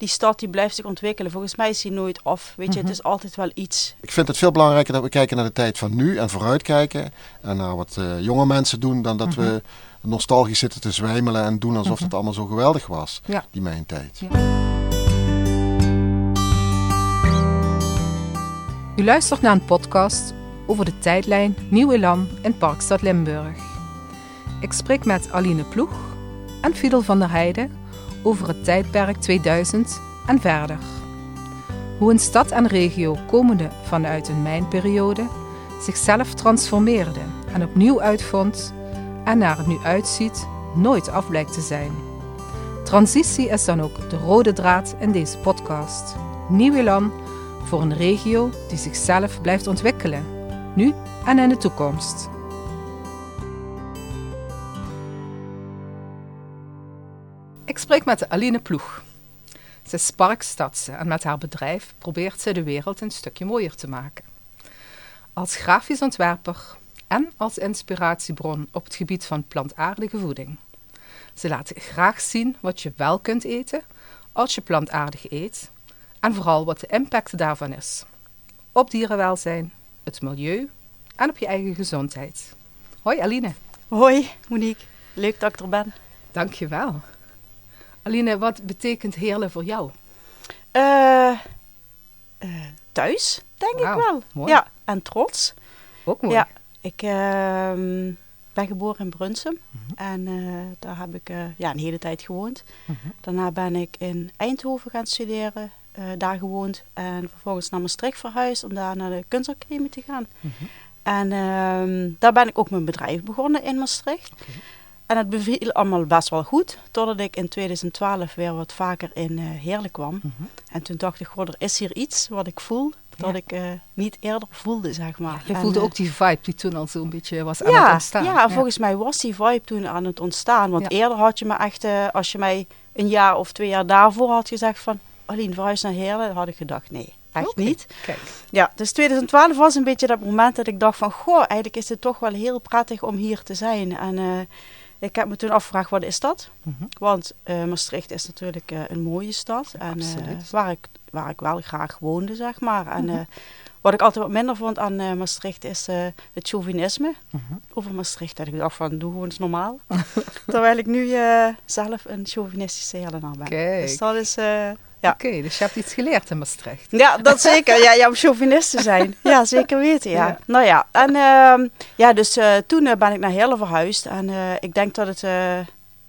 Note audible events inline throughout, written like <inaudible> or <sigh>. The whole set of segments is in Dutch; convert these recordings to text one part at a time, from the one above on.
die stad die blijft zich ontwikkelen. Volgens mij is die nooit af. Weet je, Mhm. het is altijd wel iets. Ik vind het veel belangrijker dat we kijken naar de tijd van nu en vooruitkijken. En naar wat eh, jonge mensen doen, dan dat we nostalgisch zitten te zwijmelen en doen alsof het allemaal zo geweldig was, Ja. die mijn tijd. U luistert naar een podcast over de tijdlijn Nieuw Elan in Parkstad Limburg. Ik spreek met Aline Ploeg en Fidel van der Heijden over het tijdperk 2000 en verder. Hoe een stad en regio komende vanuit een mijnperiode zichzelf transformeerde en opnieuw uitvond en naar het nu uitziet nooit af blijkt te zijn. Transitie is dan ook de rode draad in deze podcast. Nieuw Elan voor een regio die zichzelf blijft ontwikkelen, nu en in de toekomst. Ik spreek met Aline Ploeg. Ze is parkstadse en met haar bedrijf probeert ze de wereld een stukje mooier te maken. Als grafisch ontwerper en als inspiratiebron op het gebied van plantaardige voeding. Ze laat graag zien wat je wel kunt eten als je plantaardig eet en vooral wat de impact daarvan is. Op dierenwelzijn, het milieu en op je eigen gezondheid. Hoi Aline. Hoi, Monique. Leuk dat ik er ben. Dankjewel. Aline, wat betekent heerlen voor jou? Eh, eh, thuis, denk ik wel. mooi. Ja, en trots. Ook mooi. Ja, ik ehm, ben geboren in Brunsum. Mhm. En eh, daar heb ik ja, een hele tijd gewoond. Mhm. Daarna ben ik in Eindhoven gaan studeren, daar gewoond. En vervolgens naar Maastricht verhuisd om daar naar de kunstacademie te gaan. Mhm. En ehm, daar ben ik ook mijn bedrijf begonnen in Maastricht. En het beviel allemaal best wel goed, totdat ik in 2012 weer wat vaker in eh Heerlen kwam. Mhm. En toen dacht ik, goh, er is hier iets wat ik voel, dat Ja. ik eh, niet eerder voelde, zeg maar. Je En, voelde eh, ook die vibe die toen al zo'n beetje was aan ja, het ontstaan. Ja, volgens mij was die vibe toen aan het ontstaan. Want Ja. eerder had je me echt, als je mij een jaar of twee jaar daarvoor had gezegd van... Aline, verhuis naar Heerlen, dan had ik gedacht, nee, echt niet. Kijk. Ja, dus 2012 was een beetje dat moment dat ik dacht van... Goh, eigenlijk is het toch wel heel prettig om hier te zijn. En ik heb me toen afgevraagd, wat is dat? Mhm. Want eh, Maastricht is natuurlijk eh, een mooie stad. En eh, waar, ik, waar ik wel graag woonde, zeg maar. En Mhm. wat ik altijd wat minder vond aan Maastricht is het chauvinisme Mhm. over Maastricht. Dat ik dacht van, doe gewoon eens normaal. <laughs> Terwijl ik nu zelf een chauvinistische Hellenaar ben. Kijk. Dus dat is... Ja. Oké, dus je hebt iets geleerd in Maastricht. ja, dat zeker. Ja, ja, om chauvinist te zijn. Ja, zeker weten, ja. Ja. Nou ja, en ehm, ja, dus eh, toen eh, ben ik naar Heerlen verhuisd. En eh, ik denk dat het,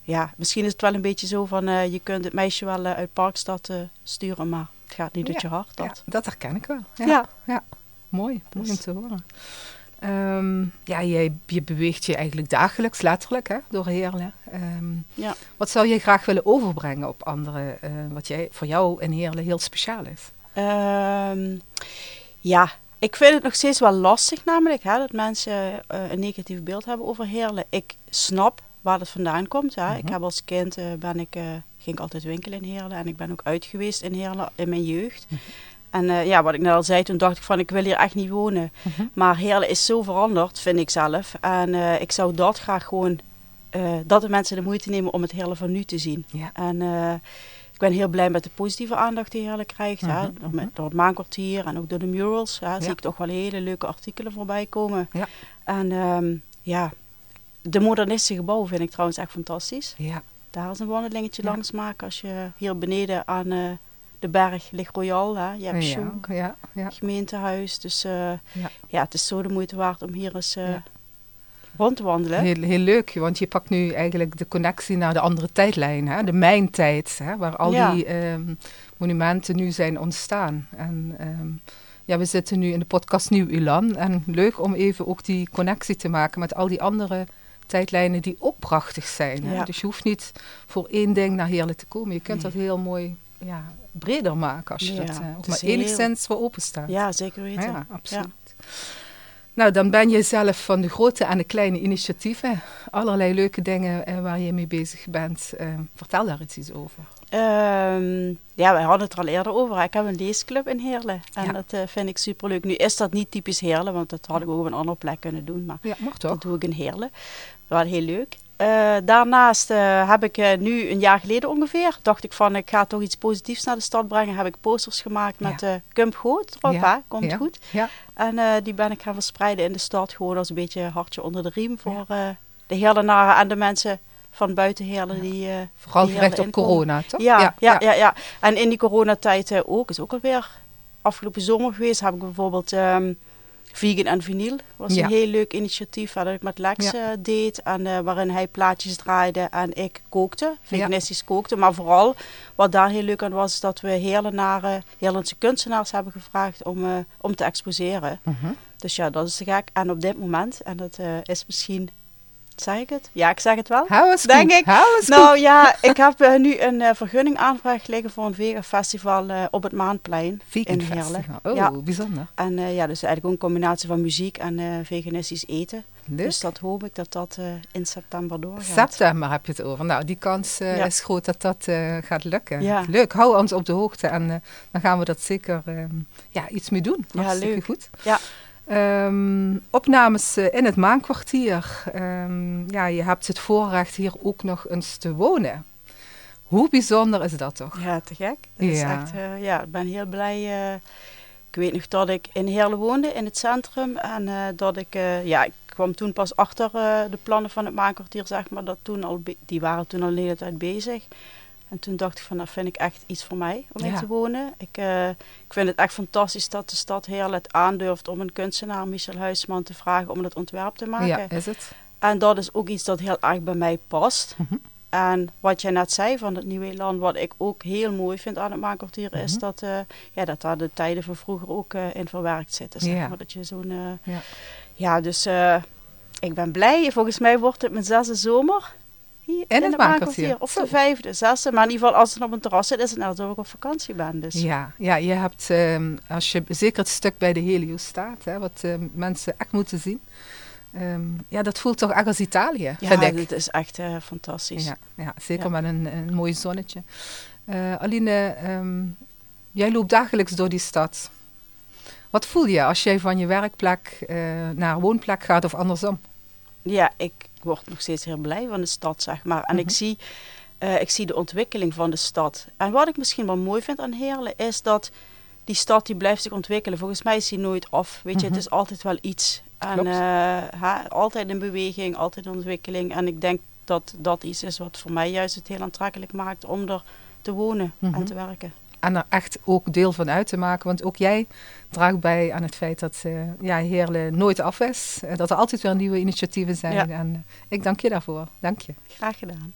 ja, misschien is het wel een beetje zo van, je kunt het meisje wel uit Parkstad sturen, maar het gaat niet uit je hart. Dat. Ja, dat herken ik wel. Ja. Ja. ja. Mooi, mooi om te horen. Ehm, ja, jij, je beweegt je eigenlijk dagelijks, letterlijk, hè, door Heerlen. Ehm, Ja. Wat zou je graag willen overbrengen op anderen, eh, wat jij, voor jou in Heerlen heel speciaal is? Ehm, ja, ik vind het nog steeds wel lastig namelijk, hè, dat mensen eh, een negatief beeld hebben over Heerlen. Ik snap waar het vandaan komt. Hè. Ik Mhm. heb als kind, eh, ben ik, ging ik altijd winkelen in Heerlen en ik ben ook uit geweest in Heerlen in mijn jeugd. Mhm. En eh, ja, wat ik net al zei, toen dacht ik van ik wil hier echt niet wonen. Mhm. Maar Heerlen is zo veranderd, vind ik zelf. En eh, ik zou dat graag gewoon, eh, dat de mensen de moeite nemen om het Heerlen van nu te zien. Ja. En ik ben heel blij met de positieve aandacht die Heerlen krijgt. hè. Mhm, Door, mhm. met, door het maankwartier en ook door de murals. Hè, zie ik toch wel hele leuke artikelen voorbij komen. Ja. En ehm, ja, de modernistische gebouwen vind ik trouwens echt fantastisch. Ja, Daar is een wandelingetje langs maken als je hier beneden aan de berg ligt Royal. Hè. Je hebt ja, Sjoek, ja, ja. gemeentehuis. Dus eh, Ja. ja. het is zo de moeite waard om hier eens eh, Ja. rond te wandelen. Heel, heel leuk, want je pakt nu eigenlijk de connectie naar de andere tijdlijn, hè? de mijntijd, hè? waar al Ja. die ehm, monumenten nu zijn ontstaan. En ehm, ja, we zitten nu in de podcast Nieuw Ulan en leuk om even ook die connectie te maken met al die andere tijdlijnen die ook prachtig zijn. Hè? Ja. Dus je hoeft niet voor één ding naar Heerlen te komen. Je kunt dat heel mooi ja, breder maken als je Ja, dat ook is maar heel- enigszins voor open staat. Ja, zeker weten. Ja, absoluut. Nou, dan ben je zelf van de grote en de kleine initiatieven. Allerlei leuke dingen eh, waar je mee bezig bent. Eh, vertel daar iets over. Ehm, ja, wij hadden het er al eerder over. Ik heb een leesclub in Heerlen. En Ja. dat vind ik superleuk. Nu is dat niet typisch Heerlen, want dat had ik ook op een andere plek kunnen doen. Maar Ja, dat doe ik in Heerlen. Wel heel leuk. Eh, daarnaast eh, heb ik eh, nu een jaar geleden ongeveer, dacht ik van ik ga toch iets positiefs naar de stad brengen. Heb ik posters gemaakt met Ja. Kump Goot erop, Ja, komt ja. goed. Ja. En die ben ik gaan verspreiden in de stad, gewoon als een beetje hartje onder de riem voor de Heerlenaren en de mensen van buiten Heerlen die... Vooral die gericht op corona, toch? ja, ja, ja, ja, En in die coronatijd ook, is ook alweer afgelopen zomer geweest, heb ik bijvoorbeeld ehm, Vegan en Vinyl. was Ja. een heel leuk initiatief waar ik met Lex Ja. eh, deed. En eh, waarin hij plaatjes draaide en ik kookte, veganistisch kookte. Maar vooral, wat daar heel leuk aan was, is dat we Heerlenaren, Heerlense kunstenaars hebben gevraagd om, eh, om te exposeren. Mhm. Dus ja, dat is te gek. En op dit moment, en dat is misschien, zeg ik het? Ja, ik zeg het wel. Hou eens Denk goed, ik. hou eens Nou ja, ik heb eh, nu een eh, vergunning aanvraag liggen voor een vega festival eh, op het Maanplein. Vegan in Heerlen. Oh, Ja. bijzonder. En ja, dus eigenlijk ook een combinatie van muziek en veganistisch eten. Leuk. Dus dat hoop ik dat dat in september doorgaat. September heb je het over. Nou, die kans Ja. is groot dat dat gaat lukken. Ja. Leuk, hou ons op de hoogte en dan gaan we dat zeker ehm, ja, iets mee doen. Ja, Hartstikke leuk. goed. Ja. Ehm, opnames eh, in het Maankwartier. Ehm, ja, je hebt het voorrecht hier ook nog eens te wonen. Hoe bijzonder is dat toch? Ja, te gek. Dat is Ja. echt, eh, ja, ik ben heel blij. eh, ik weet nog dat ik in Heerlen woonde, in het centrum. En dat ik, ja, ik kwam toen pas achter de plannen van het maankwartier, zeg maar. Dat toen al die waren toen al een hele tijd bezig. En toen dacht ik van, dat vind ik echt iets voor mij om in Ja. te wonen. Ik, eh, ik vind het echt fantastisch dat de stad Heerlen het aandurft om een kunstenaar, Michel Huisman, te vragen om het ontwerp te maken. Ja, is het? En dat is ook iets dat heel erg bij mij past. Mhm. En wat jij net zei van het nieuwe elan, wat ik ook heel mooi vind aan het maankwartier, is Mhm. dat, eh, ja, dat daar de tijden van vroeger ook eh, in verwerkt zitten. Zeg maar. Dat je zo'n, Ja. ja. dus ik ben blij. Volgens mij wordt het mijn zesde zomer. Hier In het Maankwartier. Of de vijfde, zesde. Maar in ieder geval, als het op een terras zit, is het alsof ik op vakantie ben. Dus. Ja, ja, je hebt, ehm, als je zeker het stuk bij de Helio staat, hè, wat ehm, mensen echt moeten zien. Ehm, ja, dat voelt toch echt als Italië, Ja, vind ik. dit is echt eh, fantastisch. Ja, ja zeker Ja. met een, een mooi zonnetje. Eh, Aline, jij loopt dagelijks door die stad. Wat voel je als jij van je werkplek eh, naar woonplek gaat of andersom? Ja, ik word nog steeds heel blij van de stad, zeg maar. En ik, Mhm. zie, eh, ik zie de ontwikkeling van de stad. En wat ik misschien wel mooi vind aan Heerlen, is dat die stad die blijft zich ontwikkelen. Volgens mij is die nooit af. Weet je, Mhm. het is altijd wel iets. En ha, altijd in beweging, altijd in ontwikkeling. En ik denk dat dat iets is wat voor mij juist het heel aantrekkelijk maakt om er te wonen Mhm. en te werken. En er echt ook deel van uit te maken. Want ook jij draagt bij aan het feit dat eh ja, Heerlen nooit af is. Eh, dat er altijd weer nieuwe initiatieven zijn. Ja. En eh, ik dank je daarvoor. Dank je. Graag gedaan.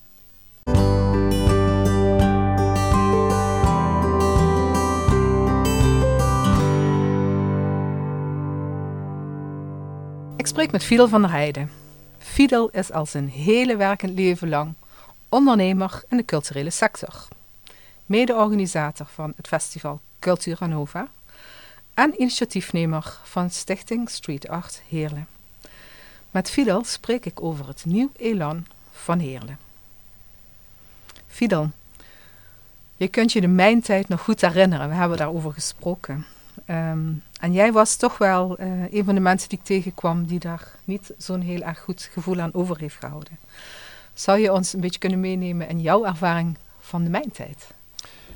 Ik spreek met Fidel van der Heijden. Fidel is al zijn hele werkend leven lang ondernemer in de culturele sector. Mede-organisator van het festival Cultura Nova en initiatiefnemer van Stichting Street Art Heerlen. Met Fidel spreek ik over het nieuw elan van Heerlen. Fidel, je kunt je de mijntijd nog goed herinneren. We hebben daarover gesproken. Ehm, en jij was toch wel eh, een van de mensen die ik tegenkwam die daar niet zo'n heel erg goed gevoel aan over heeft gehouden. Zou je ons een beetje kunnen meenemen in jouw ervaring van de mijntijd?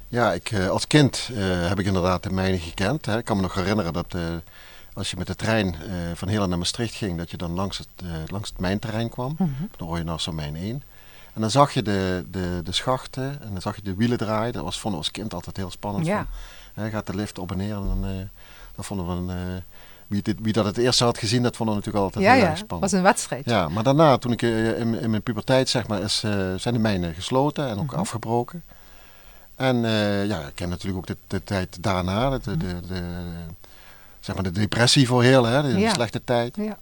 Ja, ik, eh, als kind eh, heb ik inderdaad de mijnen gekend. Hè. Ik kan me nog herinneren dat eh, als je met de trein van Heerlen naar Maastricht ging, dat je dan langs het, langs het mijnterrein kwam. Dan hoor je naar zo'n mijn 1. En dan zag je de, de, de schachten en dan zag je de wielen draaien. Dat was, vonden we als kind altijd heel spannend. Ja. Van, hè, gaat de lift op en neer en dan, dan vonden we een, wie, dit, wie dat het eerst had gezien, dat vonden we natuurlijk altijd Ja, heel ja, erg het spannend. was een wedstrijd. Ja, maar daarna, toen ik in, in mijn puberteit, zeg maar, is, zijn de mijnen gesloten en ook Mhm. afgebroken. En eh, ja, ik ken natuurlijk ook de, de tijd daarna, de, de, de, zeg maar de depressie voor heel, hè, de Mhm. Ja. slechte tijd. Ja.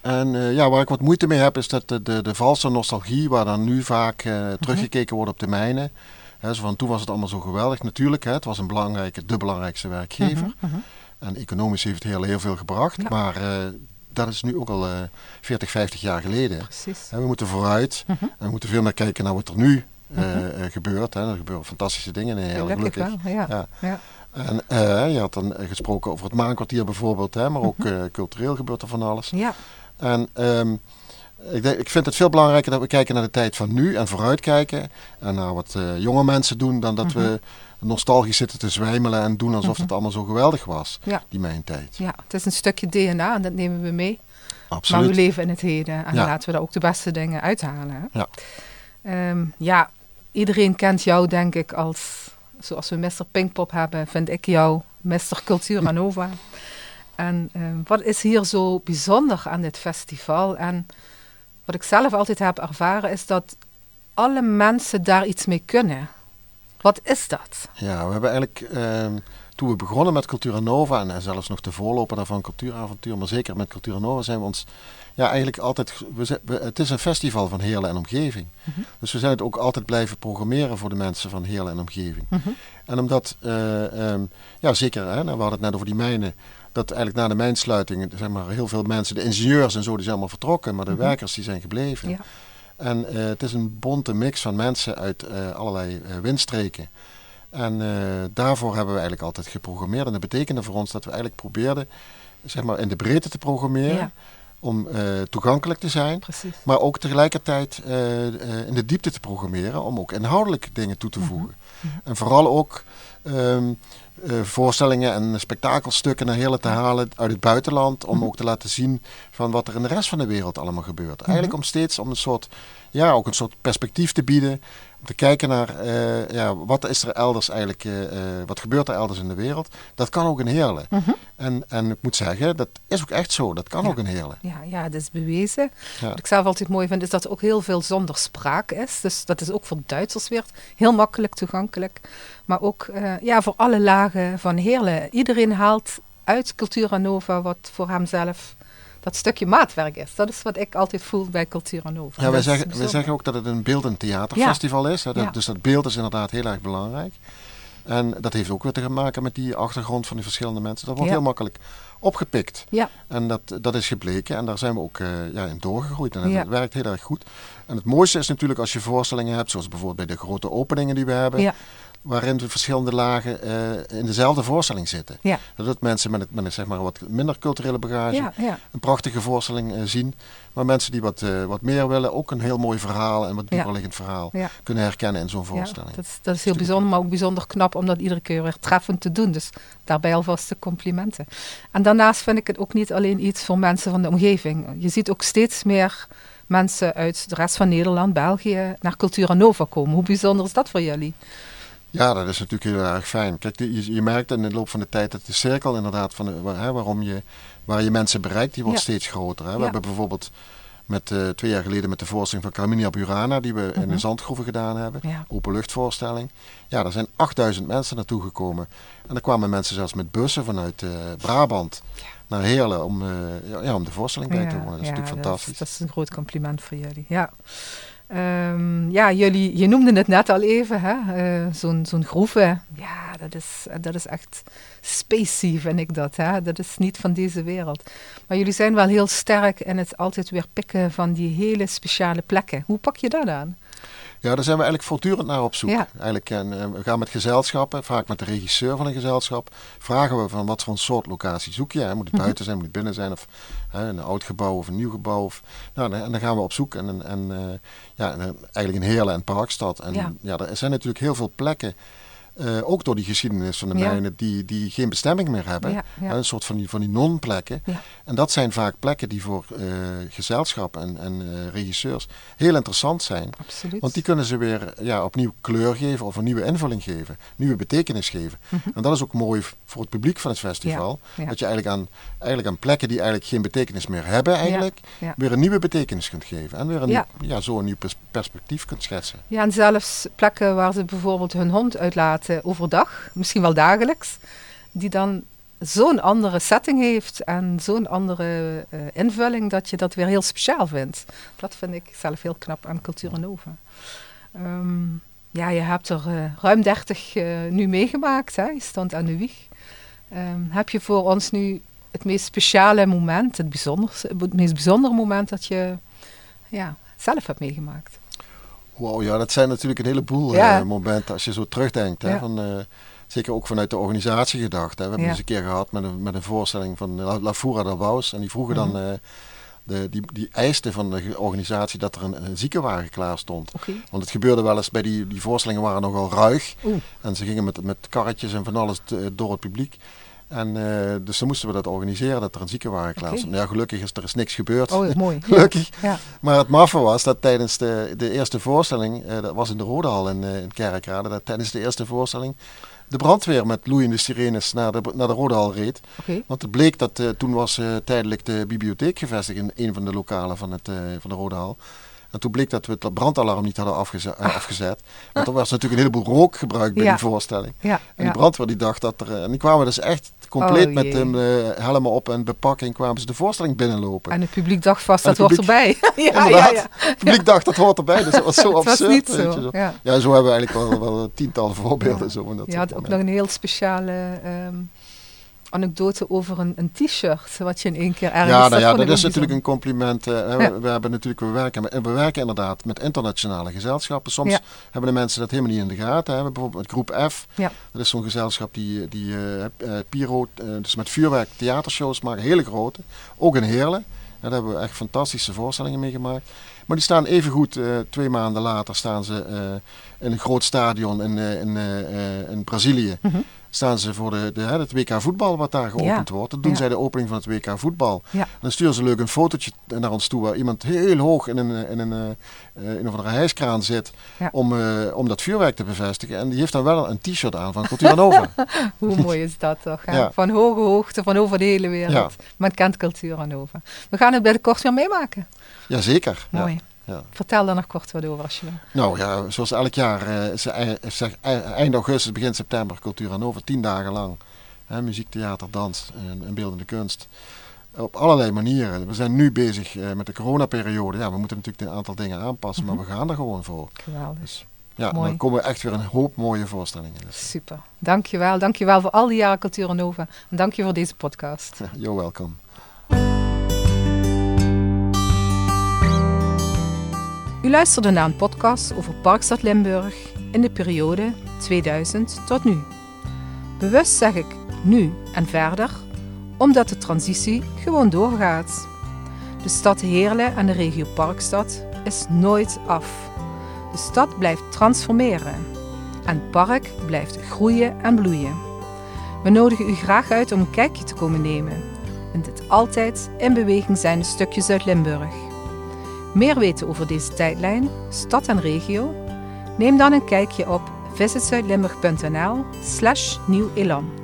En eh, ja, waar ik wat moeite mee heb, is dat de, de, de valse nostalgie, waar dan nu vaak Mhm. eh, teruggekeken wordt op de mijnen. Hè, zo van, toen was het allemaal zo geweldig. Natuurlijk, hè, het was een belangrijke, de belangrijkste werkgever. Mhm, mhm. En economisch heeft het heel, heel veel gebracht. Ja. Maar dat is nu ook al eh 40, 50 jaar geleden. Precies. En we moeten vooruit. Mhm. En we moeten veel naar kijken naar wat er nu eh, eh, gebeurt. Hè. Er gebeuren fantastische dingen in heel Gelukkig gelukkig. wel, ja. Ja. En eh, je had dan gesproken over het maankwartier bijvoorbeeld. Hè, maar ook Mhm. cultureel gebeurt er van alles. Ja. En ehm, ik, denk, ik vind het veel belangrijker dat we kijken naar de tijd van nu en vooruitkijken. En naar wat uh, jonge mensen doen dan dat we nostalgisch zitten te zwijmelen en doen alsof het allemaal zo geweldig was, Ja. die mijn tijd. Ja, het is een stukje DNA en dat nemen we mee. Absoluut. Maar we leven in het heden en Ja. laten we daar ook de beste dingen uithalen. Hè? Ja. Ehm, ja, iedereen kent jou denk ik als, zoals we Mr. Pinkpop hebben, vind ik jou Mr. Cultura <laughs> Nova. En ehm, wat is hier zo bijzonder aan dit festival? En wat ik zelf altijd heb ervaren is dat alle mensen daar iets mee kunnen. Wat is dat? Ja, we hebben eigenlijk, ehm, toen we begonnen met Cultura Nova en, en zelfs nog de voorloper daarvan, Cultuuravontuur, maar zeker met Cultura Nova zijn we ons ja, eigenlijk altijd, we, het is een festival van Heerlen en omgeving. Dus we zijn het ook altijd blijven programmeren voor de mensen van Heerlen en omgeving. En omdat, eh, ehm, ja zeker, hè, nou, we hadden het net over die mijnen, dat eigenlijk na de mijnsluiting, zeg maar, heel veel mensen, de ingenieurs en zo, die zijn allemaal vertrokken, maar de werkers die zijn gebleven. Ja. En eh, het is een bonte mix van mensen uit eh, allerlei windstreken. En eh, daarvoor hebben we eigenlijk altijd geprogrammeerd. En dat betekende voor ons dat we eigenlijk probeerden, zeg maar, in de breedte te programmeren. Ja. Om eh, toegankelijk te zijn. Precies. Maar ook tegelijkertijd eh, in de diepte te programmeren. Om ook inhoudelijk dingen toe te Mhm. voegen. En vooral ook ehm, eh, voorstellingen en spektakelstukken naar hele te halen uit het buitenland. Om Mhm. ook te laten zien van wat er in de rest van de wereld allemaal gebeurt. Eigenlijk om steeds om een soort, ja, ook een soort perspectief te bieden. Om te kijken naar eh, ja, wat is er elders eigenlijk, eh, wat gebeurt er elders in de wereld. Dat kan ook in Heerlen. En, en ik moet zeggen, dat is ook echt zo. Dat kan Mhm. Ja. ook in Heerlen. Ja, ja, dat is bewezen. Ja. Wat ik zelf altijd mooi vind, is dat er ook heel veel zonder spraak is. Dus dat is ook voor Duitsers weer heel makkelijk toegankelijk. Maar ook eh, ja, voor alle lagen van Heerlen. Iedereen haalt uit Cultura Nova wat voor hemzelf dat stukje maatwerk is. Dat is wat ik altijd voel bij Cultura Nova. Ja, wij zeggen, wij zeggen ook dat het een beeldend theaterfestival is. Hè, dat- Ja. Dus dat beeld is inderdaad heel erg belangrijk. En dat heeft ook weer te maken met die achtergrond van die verschillende mensen. Dat wordt Ja. heel makkelijk opgepikt. Ja, En dat, dat is gebleken en daar zijn we ook eh, ja, in doorgegroeid. En het Ja. werkt heel erg goed. En het mooiste is natuurlijk als je voorstellingen hebt, zoals bijvoorbeeld bij de grote openingen die we hebben. ja, Waarin de verschillende lagen eh, in dezelfde voorstelling zitten. ja, Dat mensen met, met een, zeg maar, wat minder culturele bagage ja, ja. een prachtige voorstelling eh, zien. Maar mensen die wat, eh, wat meer willen, ook een heel mooi verhaal en wat dieperliggend verhaal kunnen herkennen in zo'n voorstelling. dat, dat is heel bijzonder, maar ook bijzonder knap om dat iedere keer weer treffend te doen. Dus daarbij alvast de complimenten. En daarnaast vind ik het ook niet alleen iets voor mensen van de omgeving. Je ziet ook steeds meer mensen uit de rest van Nederland, België, naar Cultura Nova komen. Hoe bijzonder is dat voor jullie? Ja, dat is natuurlijk heel erg fijn. Kijk, je, je merkt in de loop van de tijd dat de cirkel inderdaad van de, waar, hè, waarom je, waar je mensen bereikt, die wordt Ja. steeds groter. Hè. We Ja. hebben bijvoorbeeld met, eh, twee jaar geleden met de voorstelling van Carminia Burana, die we in Mhm. de Zandgroeven gedaan hebben, Ja. openluchtvoorstelling. Ja, daar zijn 8000 mensen naartoe gekomen. En er kwamen mensen zelfs met bussen vanuit eh, Brabant naar Heerlen om, eh, ja, om de voorstelling bij te wonen. Dat is natuurlijk dat fantastisch. is, dat is een groot compliment voor jullie. Ja. Ehm, ja, jullie, je noemde het net al even, hè? eh, zo'n zo'n groeve. Ja, dat is, dat is echt spacey, vind ik dat. Hè? Dat is niet van deze wereld. Maar jullie zijn wel heel sterk in het altijd weer pikken van die hele speciale plekken. Hoe pak je dat aan? Ja, daar zijn we eigenlijk voortdurend naar op zoek. Ja. Eigenlijk, en, eh, we gaan met gezelschappen, vaak met de regisseur van een gezelschap, vragen we van wat voor een soort locatie zoek je. Hè? Moet het Mhm. buiten zijn, moet het binnen zijn, of hè, een oud gebouw of een nieuw gebouw. Of, nou, en dan gaan we op zoek. En, en, eh, ja, en, eh, eigenlijk in Heerlen en Parkstad. En Ja. ja. er zijn natuurlijk heel veel plekken, eh, ook door die geschiedenis van de Ja. mijnen, die, die geen bestemming meer hebben. Ja, ja. Hè, Een soort van die, van die non-plekken. En dat zijn vaak plekken die voor eh gezelschappen en, en eh, regisseurs heel interessant zijn. Absoluut. Want die kunnen ze weer ja, opnieuw kleur geven of een nieuwe invulling geven, nieuwe betekenis geven. En dat is ook mooi voor het publiek van het festival. Mhm. Dat je eigenlijk aan, eigenlijk aan plekken die eigenlijk geen betekenis meer hebben, eigenlijk, weer een nieuwe betekenis kunt geven. En weer een, Ja. nieuw- ja, zo een nieuw pers- perspectief kunt schetsen. Ja, en zelfs plekken waar ze bijvoorbeeld hun hond uitlaten overdag, misschien wel dagelijks, die dan zo'n andere setting heeft en zo'n andere eh, invulling dat je dat weer heel speciaal vindt. Dat vind ik zelf heel knap aan Cultura Nova. Ehm, ja, je hebt er eh, ruim 30 eh, nu meegemaakt, hè? je stond aan de wieg. Ehm, heb je voor ons nu het meest speciale moment, het, het meest bijzondere moment dat je ja, zelf hebt meegemaakt? Wow, ja, dat zijn natuurlijk een heleboel Ja. eh, momenten als je zo terugdenkt. Hè, Ja. van, eh, zeker ook vanuit de organisatie gedacht. Hè. We hebben Ja. eens een keer gehad met een, met een voorstelling van La, La Fura del Baus. En die vroegen dan Mhm. eh, de, die, die eiste van de organisatie dat er een, een ziekenwagen klaar stond. Want het gebeurde wel eens bij die, die voorstellingen waren nogal ruig. Oeh. En ze gingen met, met karretjes en van alles te- door het publiek. En eh, dus dan moesten we dat organiseren, dat er een ziekenwagen klaar stond. Nou Ja, gelukkig is er is niks gebeurd. Oh, mooi. Ja. <laughs> gelukkig. Ja. Maar het maffe was dat tijdens de, de eerste voorstelling, eh, dat was in de Rodehal in, eh, in Kerkrade, dat tijdens de eerste voorstelling de brandweer met loeiende sirenes naar de, naar de Rodehal reed. Oké. Want het bleek dat toen was tijdelijk de bibliotheek gevestigd in een van de lokalen van, het, van de Rodehal. En toen bleek dat we het brandalarm niet hadden afgezet. eh, afgezet. Want er was natuurlijk een heleboel rook gebruikt bij Ja. die voorstelling. Ja. En die ja. brandweer die dacht dat er... En die kwamen dus echt compleet Oh, met hun eh, helmen op en bepakking kwamen ze de voorstelling binnenlopen. En het publiek dacht vast, dat het hoort erbij. <laughs> ja, ja, Inderdaad. ja. Het publiek dacht dat hoort erbij, dus dat was zo <laughs> Het was absurd. niet weet zo. je Ja. Ja, zo hebben we eigenlijk wel, wel tientallen voorbeelden. Zo van dat Je had ook nog een heel speciale ehm, anekdote over een, een t-shirt, wat je in één keer ergens... Ja, nou ja, dat is natuurlijk een compliment. eh, Ja. we, we hebben natuurlijk, we werken, we werken inderdaad met internationale gezelschappen. Soms Ja. hebben de mensen dat helemaal niet in de gaten. Hè. Bijvoorbeeld met groep F. Ja. Dat is zo'n gezelschap die, die eh, eh, Piro, dus met vuurwerk theatershows maken, hele grote. Ook in Heerlen. Daar hebben we echt fantastische voorstellingen mee gemaakt. Maar die staan evengoed, eh twee maanden later staan ze in een groot stadion in, in, in Brazilië. Mhm. Staan ze voor de, de, het WK voetbal wat daar geopend wordt. Dan doen Ja. zij de opening van het WK voetbal. Ja. Dan sturen ze leuk een fotootje naar ons toe waar iemand heel hoog in een, in een, eh, eh, een of andere hijskraan zit om, eh, om dat vuurwerk te bevestigen. En die heeft dan wel een t-shirt aan van Cultura Nova. <laughs> Hoe mooi is dat toch? Van hoge hoogte, van over de hele wereld. Men kent cultuur over. We gaan het binnenkort weer meemaken. Jazeker. Ja. Mooi. Ja. Vertel daar nog kort wat over als je wil. Nou ja, zoals elk jaar, eh, zeg, ei- eind augustus, begin september, Cultura Nova, tien dagen lang. Hè, muziek, theater, dans en, en beeldende kunst. Op allerlei manieren. We zijn nu bezig eh, met de coronaperiode. Ja, we moeten natuurlijk een aantal dingen aanpassen, maar we gaan er gewoon voor. Geweldig. Dus ja, Mooi. dan komen echt weer een hoop mooie voorstellingen. Dus, Super. Dankjewel. Dankjewel voor al die jaren Cultuur Nova. En dank je voor deze podcast. <laughs> you're welcome. Luisterde naar een podcast over Parkstad Limburg in de periode 2000 tot nu. Bewust zeg ik nu en verder, omdat de transitie gewoon doorgaat. De stad Heerlen en de regio Parkstad is nooit af. De stad blijft transformeren en het park blijft groeien en bloeien. We nodigen u graag uit om een kijkje te komen nemen in dit altijd in beweging zijnde stukje Zuid-Limburg. Meer weten over deze tijdlijn, stad en regio? Neem dan een kijkje op visitzuidlimburg.nl slash nieuw.